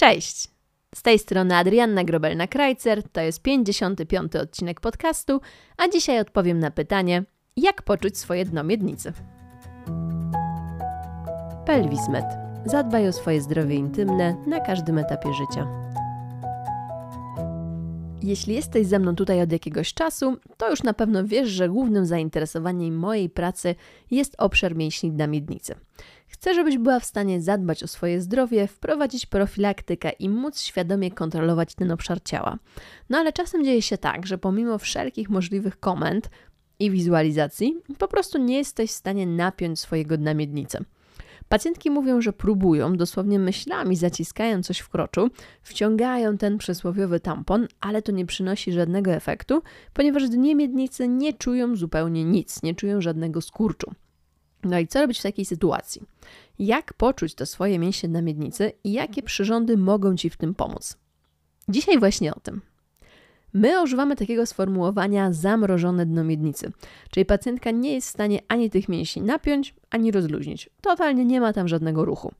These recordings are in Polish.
Cześć! Z tej strony Adrianna Grobelna-Krajcer, to jest 55. odcinek podcastu, a dzisiaj odpowiem na pytanie, jak poczuć swoje dno miednicy. Pelwismed. Zadbaj o swoje zdrowie intymne na każdym etapie życia. Jeśli jesteś ze mną tutaj od jakiegoś czasu, to już na pewno wiesz, że głównym zainteresowaniem mojej pracy jest obszar mięśni dna miednicy. Chcę, żebyś była w stanie zadbać o swoje zdrowie, wprowadzić profilaktykę i móc świadomie kontrolować ten obszar ciała. No ale czasem dzieje się tak, że pomimo wszelkich możliwych komend i wizualizacji, po prostu nie jesteś w stanie napiąć swojego dna miednicy. Pacjentki mówią, że próbują, dosłownie myślami zaciskają coś w kroczu, wciągają ten przysłowiowy tampon, ale to nie przynosi żadnego efektu, ponieważ dnie miednicy nie czują zupełnie nic, nie czują żadnego skurczu. No i co robić w takiej sytuacji? Jak poczuć to swoje mięśnie na miednicy i jakie przyrządy mogą Ci w tym pomóc? Dzisiaj właśnie o tym. My używamy takiego sformułowania zamrożone dno miednicy, czyli pacjentka nie jest w stanie ani tych mięśni napiąć, ani rozluźnić. Totalnie nie ma tam żadnego ruchu.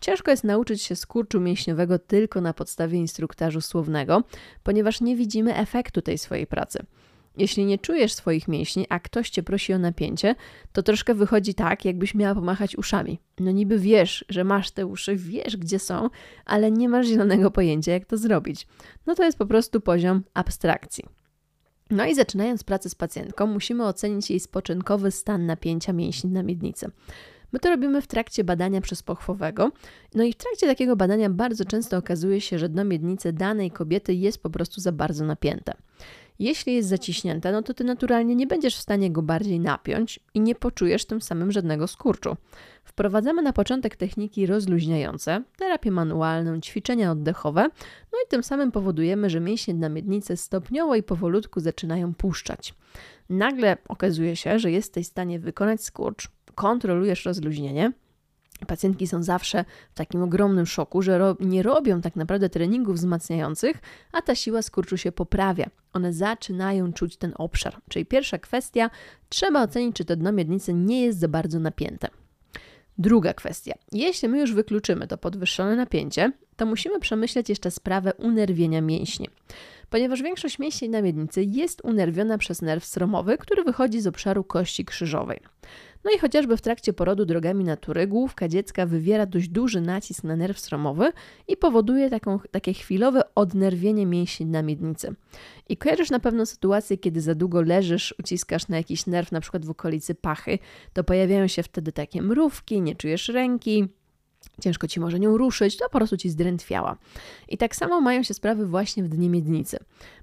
Ciężko jest nauczyć się skurczu mięśniowego tylko na podstawie instruktażu słownego, ponieważ nie widzimy efektu tej swojej pracy. Jeśli nie czujesz swoich mięśni, a ktoś cię prosi o napięcie, to troszkę wychodzi tak, jakbyś miała pomachać uszami. No niby wiesz, że masz te uszy, wiesz gdzie są, ale nie masz zielonego pojęcia, jak to zrobić. No to jest po prostu poziom abstrakcji. No i zaczynając pracę z pacjentką, musimy ocenić jej spoczynkowy stan napięcia mięśni na miednicy. My to robimy w trakcie badania przezpochwowego. No i w trakcie takiego badania bardzo często okazuje się, że dno miednicy danej kobiety jest po prostu za bardzo napięte. Jeśli jest zaciśnięte, no to ty naturalnie nie będziesz w stanie go bardziej napiąć i nie poczujesz tym samym żadnego skurczu. Wprowadzamy na początek techniki rozluźniające, terapię manualną, ćwiczenia oddechowe, no i tym samym powodujemy, że mięśnie na miednicy stopniowo i powolutku zaczynają puszczać. Nagle okazuje się, że jesteś w stanie wykonać skurcz, kontrolujesz rozluźnienie, Pacjentki są zawsze w takim ogromnym szoku, że ro nie robią tak naprawdę treningów wzmacniających, a ta siła skurczu się poprawia. One zaczynają czuć ten obszar. Czyli pierwsza kwestia, trzeba ocenić, czy to dno miednicy nie jest za bardzo napięte. Druga kwestia. Jeśli my już wykluczymy to podwyższone napięcie, to musimy przemyśleć jeszcze sprawę unerwienia mięśni. Ponieważ większość mięśni na miednicy jest unerwiona przez nerw sromowy, który wychodzi z obszaru kości krzyżowej. No i chociażby w trakcie porodu drogami natury główka dziecka wywiera dość duży nacisk na nerw sromowy i powoduje taką, takie chwilowe odnerwienie mięśni na miednicy. I kojarzysz na pewno sytuację, kiedy za długo leżysz, uciskasz na jakiś nerw, na przykład w okolicy pachy, to pojawiają się wtedy takie mrówki, nie czujesz ręki, ciężko ci może nią ruszyć, to po prostu ci zdrętwiała. I tak samo mają się sprawy właśnie w dnie miednicy.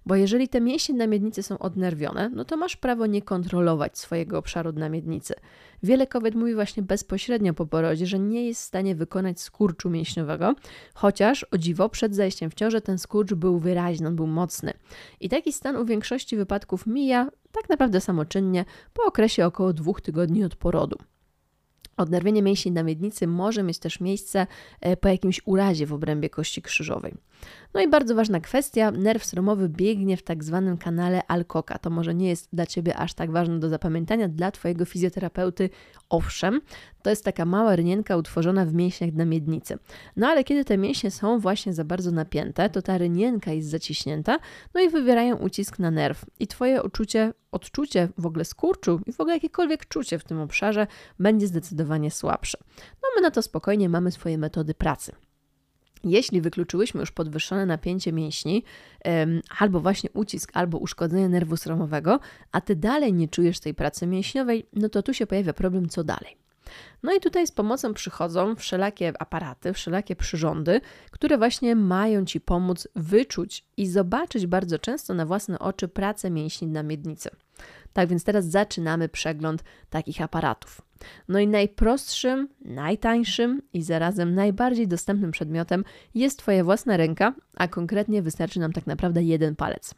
Bo jeżeli te mięśnie na miednicy są odnerwione, no to masz prawo nie kontrolować swojego obszaru na miednicy. Wiele kobiet mówi właśnie bezpośrednio po porodzie, że nie jest w stanie wykonać skurczu mięśniowego, chociaż o dziwo przed zajściem w ciążę ten skurcz był wyraźny, on był mocny. I taki stan u większości wypadków mija tak naprawdę samoczynnie po okresie około dwóch tygodni od porodu. Odnerwienie mięśni na miednicy może mieć też miejsce e, po jakimś urazie w obrębie kości krzyżowej. No i bardzo ważna kwestia, nerw sromowy biegnie w tak zwanym kanale Alcoka. To może nie jest dla Ciebie aż tak ważne do zapamiętania, dla Twojego fizjoterapeuty owszem, to jest taka mała rynienka utworzona w mięśniach na miednicy. No ale kiedy te mięśnie są właśnie za bardzo napięte, to ta rynienka jest zaciśnięta, no i wywierają ucisk na nerw. I Twoje uczucie, odczucie w ogóle skurczu i w ogóle jakiekolwiek czucie w tym obszarze będzie zdecydowanie słabsze. No my na to spokojnie mamy swoje metody pracy. Jeśli wykluczyłyśmy już podwyższone napięcie mięśni, albo właśnie ucisk, albo uszkodzenie nerwu sromowego, a ty dalej nie czujesz tej pracy mięśniowej, no to tu się pojawia problem, co dalej. No i tutaj z pomocą przychodzą wszelakie aparaty, wszelakie przyrządy, które właśnie mają Ci pomóc wyczuć i zobaczyć bardzo często na własne oczy pracę mięśni na miednicy. Tak więc teraz zaczynamy przegląd takich aparatów. No i najprostszym, najtańszym i zarazem najbardziej dostępnym przedmiotem jest Twoja własna ręka, a konkretnie wystarczy nam tak naprawdę jeden palec.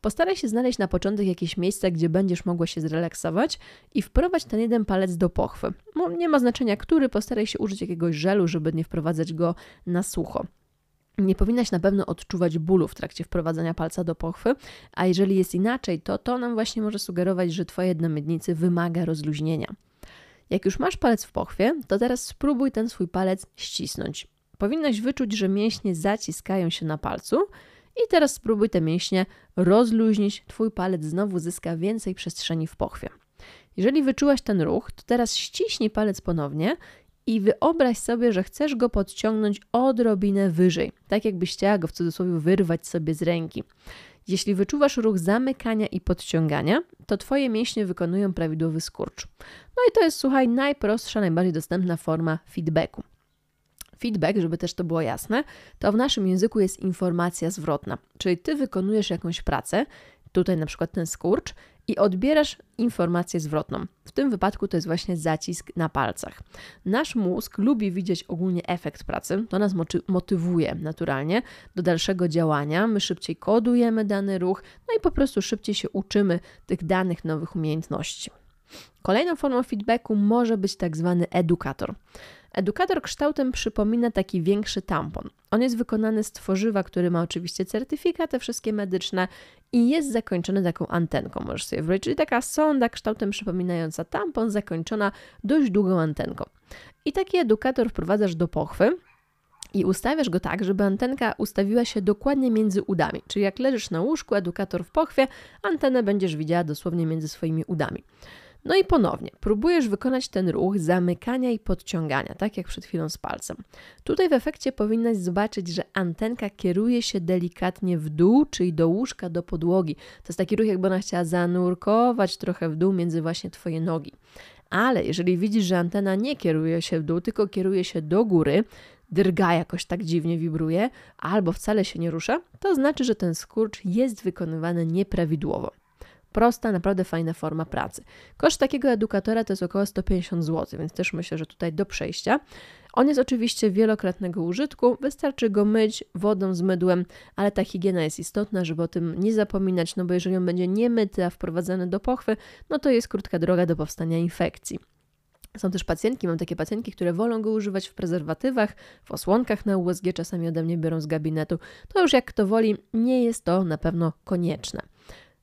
Postaraj się znaleźć na początek jakieś miejsce, gdzie będziesz mogła się zrelaksować i wprowadź ten jeden palec do pochwy. Nie ma znaczenia który, postaraj się użyć jakiegoś żelu, żeby nie wprowadzać go na sucho. Nie powinnaś na pewno odczuwać bólu w trakcie wprowadzania palca do pochwy, a jeżeli jest inaczej, to to nam właśnie może sugerować, że Twoje dno miednicy wymaga rozluźnienia. Jak już masz palec w pochwie, to teraz spróbuj ten swój palec ścisnąć. powinnaś wyczuć, że mięśnie zaciskają się na palcu i teraz spróbuj te mięśnie rozluźnić. Twój palec znowu zyska więcej przestrzeni w pochwie. Jeżeli wyczułaś ten ruch, to teraz ściśnij palec ponownie i wyobraź sobie, że chcesz go podciągnąć odrobinę wyżej, tak jakbyś chciała go w cudzysłowie wyrwać sobie z ręki. Jeśli wyczuwasz ruch zamykania i podciągania, to Twoje mięśnie wykonują prawidłowy skurcz. No i to jest, słuchaj, najprostsza, najbardziej dostępna forma feedbacku. Feedback, żeby też to było jasne, to w naszym języku jest informacja zwrotna, czyli Ty wykonujesz jakąś pracę, tutaj na przykład ten skurcz, i odbierasz informację zwrotną. W tym wypadku to jest właśnie zacisk na palcach. Nasz mózg lubi widzieć ogólnie efekt pracy, to nas motywuje naturalnie do dalszego działania. My szybciej kodujemy dany ruch, no i po prostu szybciej się uczymy tych danych nowych umiejętności. Kolejną formą feedbacku może być tak zwany edukator. Edukator kształtem przypomina taki większy tampon. On jest wykonany z tworzywa, który ma oczywiście certyfikaty wszystkie medyczne i jest zakończony taką antenką, możesz sobie wyobrazić, czyli taka sonda kształtem przypominająca tampon, zakończona dość długą antenką. I taki edukator wprowadzasz do pochwy, i ustawiasz go tak, żeby antenka ustawiła się dokładnie między udami. Czyli jak leżysz na łóżku, edukator w pochwie, antenę będziesz widziała dosłownie między swoimi udami. No i ponownie, próbujesz wykonać ten ruch zamykania i podciągania, tak jak przed chwilą z palcem. Tutaj w efekcie powinnaś zobaczyć, że antenka kieruje się delikatnie w dół, czyli do łóżka, do podłogi. To jest taki ruch, jakby ona chciała zanurkować trochę w dół między właśnie Twoje nogi. Ale jeżeli widzisz, że antena nie kieruje się w dół, tylko kieruje się do góry, drga jakoś tak dziwnie wibruje, albo wcale się nie rusza, to znaczy, że ten skurcz jest wykonywany nieprawidłowo. Prosta, naprawdę fajna forma pracy. Koszt takiego edukatora to jest około 150 zł, więc też myślę, że tutaj do przejścia. On jest oczywiście wielokrotnego użytku, wystarczy go myć wodą z mydłem, ale ta higiena jest istotna, żeby o tym nie zapominać, no bo jeżeli on będzie niemyty, a wprowadzany do pochwy, no to jest krótka droga do powstania infekcji. Są też pacjentki, mam takie pacjentki, które wolą go używać w prezerwatywach, w osłonkach na USG, czasami ode mnie biorą z gabinetu. To już jak kto woli, nie jest to na pewno konieczne.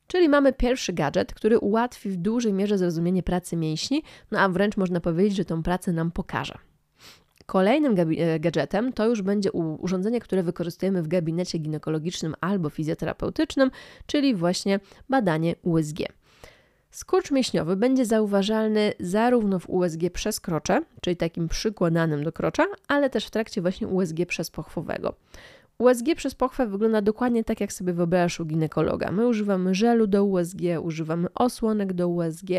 Czyli mamy pierwszy gadżet, który ułatwi w dużej mierze zrozumienie pracy mięśni, no a wręcz można powiedzieć, że tą pracę nam pokaże. Kolejnym e, gadżetem to już będzie urządzenie, które wykorzystujemy w gabinecie ginekologicznym albo fizjoterapeutycznym, czyli właśnie badanie USG. Skurcz mięśniowy będzie zauważalny zarówno w USG przez krocze, czyli takim przykładanym do krocza, ale też w trakcie właśnie USG przez pochwowego. USG przez pochwę wygląda dokładnie tak, jak sobie wyobrażasz u ginekologa. My używamy żelu do USG, używamy osłonek do USG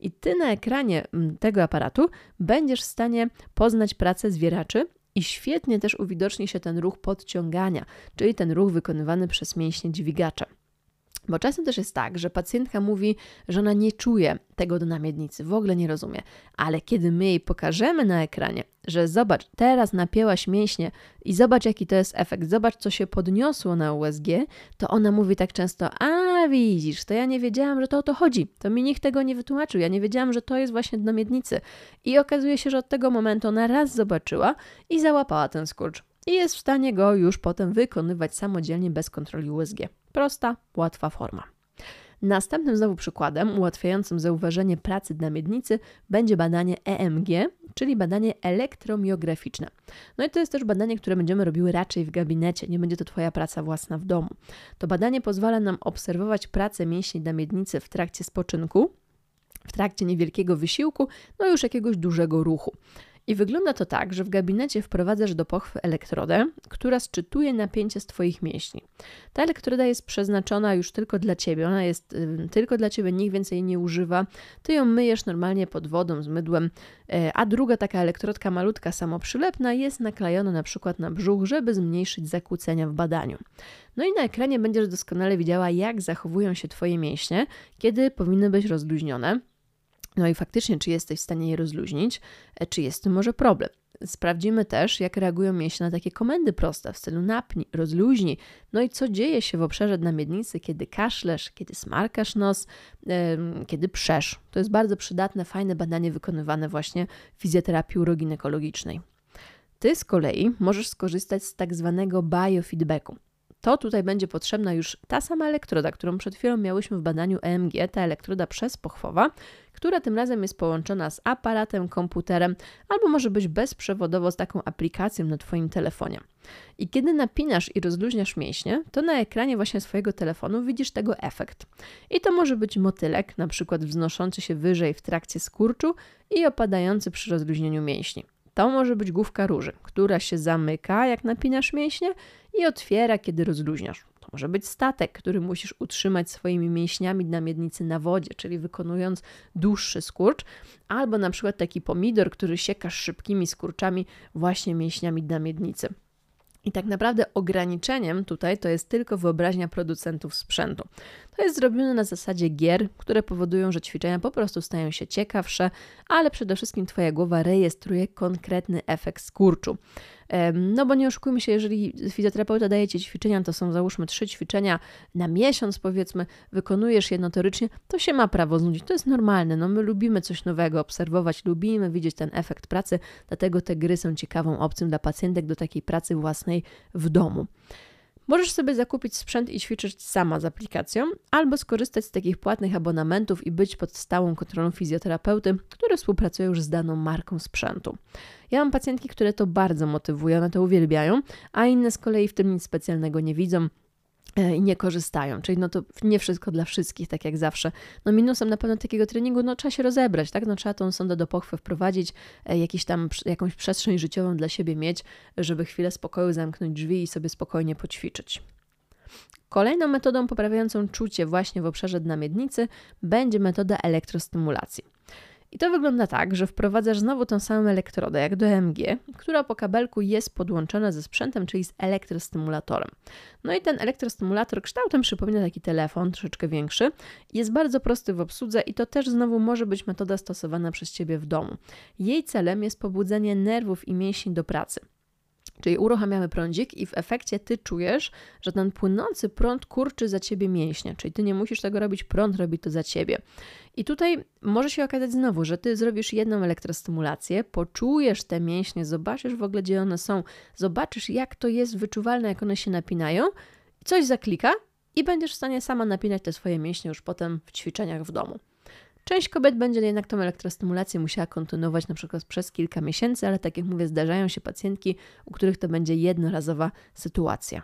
i ty na ekranie mm, tego aparatu będziesz w stanie poznać pracę zwieraczy i świetnie też uwidoczni się ten ruch podciągania, czyli ten ruch wykonywany przez mięśnie dźwigacza. Bo czasem też jest tak, że pacjentka mówi, że ona nie czuje tego do namiednicy, w ogóle nie rozumie, ale kiedy my jej pokażemy na ekranie, że zobacz, teraz napięłaś mięśnie i zobacz, jaki to jest efekt, zobacz, co się podniosło na USG, to ona mówi tak często: A widzisz, to ja nie wiedziałam, że to o to chodzi. To mi nikt tego nie wytłumaczył. Ja nie wiedziałam, że to jest właśnie dno miednicy. I okazuje się, że od tego momentu ona raz zobaczyła i załapała ten skurcz. I jest w stanie go już potem wykonywać samodzielnie bez kontroli USG. Prosta, łatwa forma. Następnym znowu przykładem ułatwiającym zauważenie pracy na miednicy będzie badanie EMG, czyli badanie elektromiograficzne. No i to jest też badanie, które będziemy robiły raczej w gabinecie, nie będzie to Twoja praca własna w domu. To badanie pozwala nam obserwować pracę mięśni na miednicy w trakcie spoczynku, w trakcie niewielkiego wysiłku, no już jakiegoś dużego ruchu. I wygląda to tak, że w gabinecie wprowadzasz do pochwy elektrodę, która sczytuje napięcie z Twoich mięśni. Ta elektroda jest przeznaczona już tylko dla Ciebie, ona jest tylko dla Ciebie, nikt więcej jej nie używa. Ty ją myjesz normalnie pod wodą z mydłem, y, a druga taka elektrodka malutka, samoprzylepna jest naklejona na przykład na brzuch, żeby zmniejszyć zakłócenia w badaniu. No i na ekranie będziesz doskonale widziała, jak zachowują się Twoje mięśnie, kiedy powinny być rozluźnione. No i faktycznie, czy jesteś w stanie je rozluźnić, e, czy jest tym może problem. Sprawdzimy też, jak reagują mięśnie na takie komendy proste w stylu napnij, rozluźnij. No i co dzieje się w obszarze dna miednicy, kiedy kaszlesz, kiedy smarkasz nos, yy, kiedy przesz. To jest bardzo przydatne, fajne badanie wykonywane właśnie w fizjoterapii uroginekologicznej. Ty z kolei możesz skorzystać z tak zwanego biofeedbacku. To tutaj będzie potrzebna już ta sama elektroda, którą przed chwilą miałyśmy w badaniu EMG, ta elektroda przezpochwowa, która tym razem jest połączona z aparatem, komputerem albo może być bezprzewodowo z taką aplikacją na Twoim telefonie. I kiedy napinasz i rozluźniasz mięśnie, to na ekranie właśnie swojego telefonu widzisz tego efekt. I to może być motylek, na przykład wznoszący się wyżej w trakcie skurczu i opadający przy rozluźnieniu mięśni. To może być główka róży, która się zamyka, jak napinasz mięśnie i otwiera, kiedy rozluźniasz. To może być statek, który musisz utrzymać swoimi mięśniami na miednicy na wodzie, czyli wykonując dłuższy skurcz, albo na przykład taki pomidor, który siekasz szybkimi skurczami właśnie mięśniami na miednicy. I tak naprawdę ograniczeniem tutaj to jest tylko wyobraźnia producentów sprzętu. To jest zrobione na zasadzie gier, które powodują, że ćwiczenia po prostu stają się ciekawsze, ale przede wszystkim Twoja głowa rejestruje konkretny efekt skurczu. No bo nie oszukujmy się, jeżeli fizjoterapeuta daje Ci ćwiczenia, to są załóżmy trzy ćwiczenia na miesiąc powiedzmy, wykonujesz je notorycznie, to się ma prawo znudzić. To jest normalne, no my lubimy coś nowego obserwować, lubimy widzieć ten efekt pracy, dlatego te gry są ciekawą opcją dla pacjentek do takiej pracy własnej w domu. Możesz sobie zakupić sprzęt i ćwiczyć sama z aplikacją, albo skorzystać z takich płatnych abonamentów i być pod stałą kontrolą fizjoterapeuty, który współpracuje już z daną marką sprzętu. Ja mam pacjentki, które to bardzo motywują, one to uwielbiają, a inne z kolei w tym nic specjalnego nie widzą, i nie korzystają. Czyli no to nie wszystko dla wszystkich, tak jak zawsze. No minusem na pewno takiego treningu, no trzeba się rozebrać, tak? No trzeba tą sondę do pochwy wprowadzić, e, jakiś tam, jakąś przestrzeń życiową dla siebie mieć, żeby chwilę spokoju zamknąć drzwi i sobie spokojnie poćwiczyć. Kolejną metodą poprawiającą czucie właśnie w obszarze dna miednicy będzie metoda elektrostymulacji. I to wygląda tak, że wprowadzasz znowu tą samą elektrodę jak do EMG, która po kabelku jest podłączona ze sprzętem, czyli z elektrostymulatorem. No i ten elektrostymulator kształtem przypomina taki telefon, troszeczkę większy. Jest bardzo prosty w obsłudze i to też znowu może być metoda stosowana przez Ciebie w domu. Jej celem jest pobudzenie nerwów i mięśni do pracy. Czyli uruchamiamy prądzik i w efekcie ty czujesz, że ten płynący prąd kurczy za ciebie mięśnie, czyli ty nie musisz tego robić, prąd robi to za ciebie. I tutaj może się okazać znowu, że ty zrobisz jedną elektrostymulację, poczujesz te mięśnie, zobaczysz w ogóle, gdzie one są, zobaczysz, jak to jest wyczuwalne, jak one się napinają, coś zaklika i będziesz w stanie sama napinać te swoje mięśnie już potem w ćwiczeniach w domu. Część kobiet będzie jednak tą elektrostymulację musiała kontynuować na przykład przez kilka miesięcy, ale tak jak mówię, zdarzają się pacjentki, u których to będzie jednorazowa sytuacja.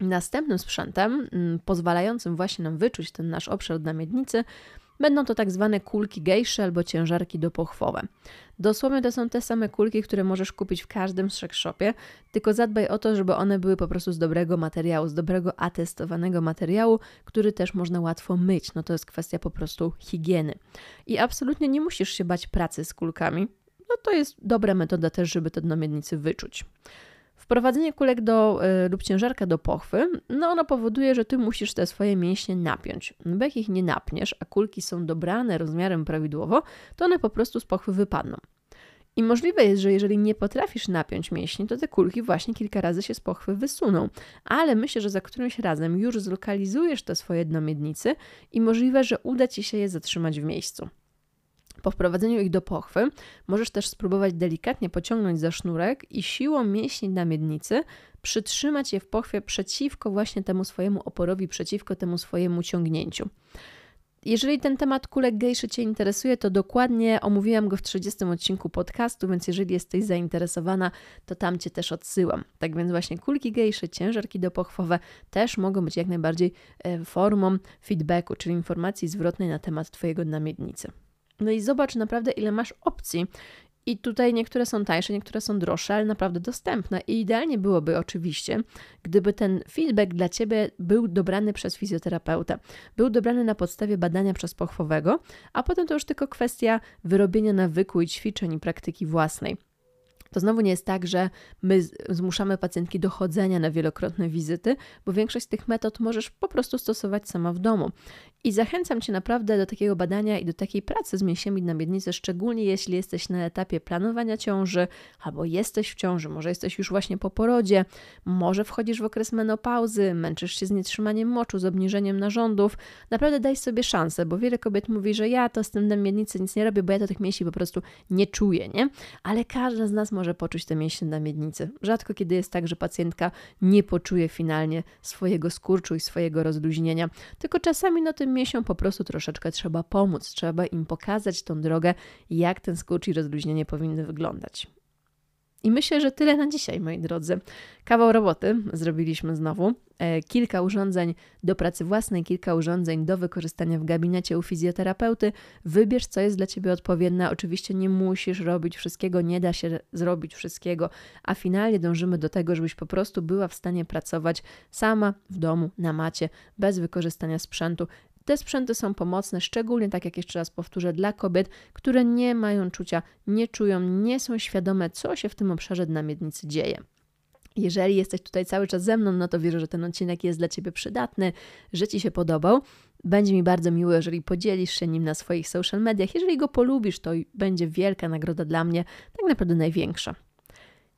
Następnym sprzętem, mm, pozwalającym właśnie nam wyczuć ten nasz obszar na miednicy, Będą to tak zwane kulki gejsze albo ciężarki dopochwowe. Dosłownie to są te same kulki, które możesz kupić w każdym shopie, tylko zadbaj o to, żeby one były po prostu z dobrego materiału, z dobrego atestowanego materiału, który też można łatwo myć. No to jest kwestia po prostu higieny. I absolutnie nie musisz się bać pracy z kulkami. No to jest dobra metoda też, żeby te dno miednicy wyczuć. Wprowadzenie kulek do, y, lub ciężarka do pochwy, no ono powoduje, że ty musisz te swoje mięśnie napiąć. No bo jak ich nie napniesz, a kulki są dobrane rozmiarem prawidłowo, to one po prostu z pochwy wypadną. I możliwe jest, że jeżeli nie potrafisz napiąć mięśni, to te kulki właśnie kilka razy się z pochwy wysuną. Ale myślę, że za którymś razem już zlokalizujesz te swoje dno miednicy i możliwe, że uda ci się je zatrzymać w miejscu. Po wprowadzeniu ich do pochwy możesz też spróbować delikatnie pociągnąć za sznurek i siłą mięśni na miednicy przytrzymać je w pochwie przeciwko właśnie temu swojemu oporowi, przeciwko temu swojemu ciągnięciu. Jeżeli ten temat kulek gejszy Cię interesuje, to dokładnie omówiłam go w 30 odcinku podcastu, więc jeżeli jesteś zainteresowana, to tam Cię też odsyłam. Tak więc właśnie kulki gejsze, ciężarki dopochwowe też mogą być jak najbardziej e, formą feedbacku, czyli informacji zwrotnej na temat Twojego namiednicy. No i zobacz naprawdę, ile masz opcji. I tutaj niektóre są tańsze, niektóre są droższe, ale naprawdę dostępne. I idealnie byłoby oczywiście, gdyby ten feedback dla Ciebie był dobrany przez fizjoterapeutę, był dobrany na podstawie badania przez pochwowego, a potem to już tylko kwestia wyrobienia nawyku i ćwiczeń i praktyki własnej. To znowu nie jest tak, że my zmuszamy pacjentki do chodzenia na wielokrotne wizyty, bo większość z tych metod możesz po prostu stosować sama w domu. I zachęcam Cię naprawdę do takiego badania i do takiej pracy z mięśniami na miednicy, szczególnie jeśli jesteś na etapie planowania ciąży, albo jesteś w ciąży, może jesteś już właśnie po porodzie, może wchodzisz w okres menopauzy, męczysz się z nietrzymaniem moczu, z obniżeniem narządów. Naprawdę daj sobie szansę, bo wiele kobiet mówi, że ja to z tym na miednicy nic nie robię, bo ja to tych mięśni po prostu nie czuję, nie? Ale każda z nas może może poczuć te mięśnie na miednicy. Rzadko kiedy jest tak, że pacjentka nie poczuje finalnie swojego skurczu i swojego rozluźnienia, tylko czasami no tym mięsiom po prostu troszeczkę trzeba pomóc, trzeba im pokazać tą drogę, jak ten skurcz i rozluźnienie powinny wyglądać. I myślę, że tyle na dzisiaj, moi drodzy. Kawał roboty zrobiliśmy znowu. E, kilka urządzeń do pracy własnej, kilka urządzeń do wykorzystania w gabinecie u fizjoterapeuty. Wybierz, co jest dla Ciebie odpowiednie. Oczywiście nie musisz robić wszystkiego, nie da się zrobić wszystkiego, a finalnie dążymy do tego, żebyś po prostu była w stanie pracować sama w domu, na macie, bez wykorzystania sprzętu. Te sprzęty są pomocne, szczególnie tak jak jeszcze raz powtórzę, dla kobiet, które nie mają czucia, nie czują, nie są świadome, co się w tym obszarze na miednicy dzieje. Jeżeli jesteś tutaj cały czas ze mną, no to wierzę, że ten odcinek jest dla Ciebie przydatny, że Ci się podobał. Będzie mi bardzo miło, jeżeli podzielisz się nim na swoich social mediach. Jeżeli go polubisz, to będzie wielka nagroda dla mnie, tak naprawdę największa.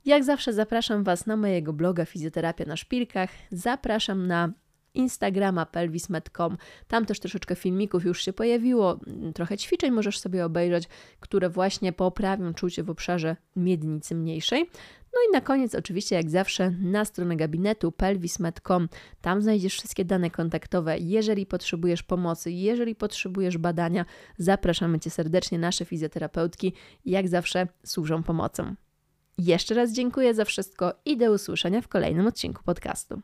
Jak zawsze zapraszam Was na mojego bloga Fizjoterapia na Szpilkach. Zapraszam na Instagrama pelvis.com. Tam też troszeczkę filmików już się pojawiło, trochę ćwiczeń możesz sobie obejrzeć, które właśnie poprawią czucie w obszarze miednicy mniejszej. No i na koniec, oczywiście, jak zawsze, na stronę gabinetu pelvis.com. Tam znajdziesz wszystkie dane kontaktowe. Jeżeli potrzebujesz pomocy, jeżeli potrzebujesz badania, zapraszamy Cię serdecznie. Nasze fizjoterapeutki, jak zawsze, służą pomocą. Jeszcze raz dziękuję za wszystko i do usłyszenia w kolejnym odcinku podcastu.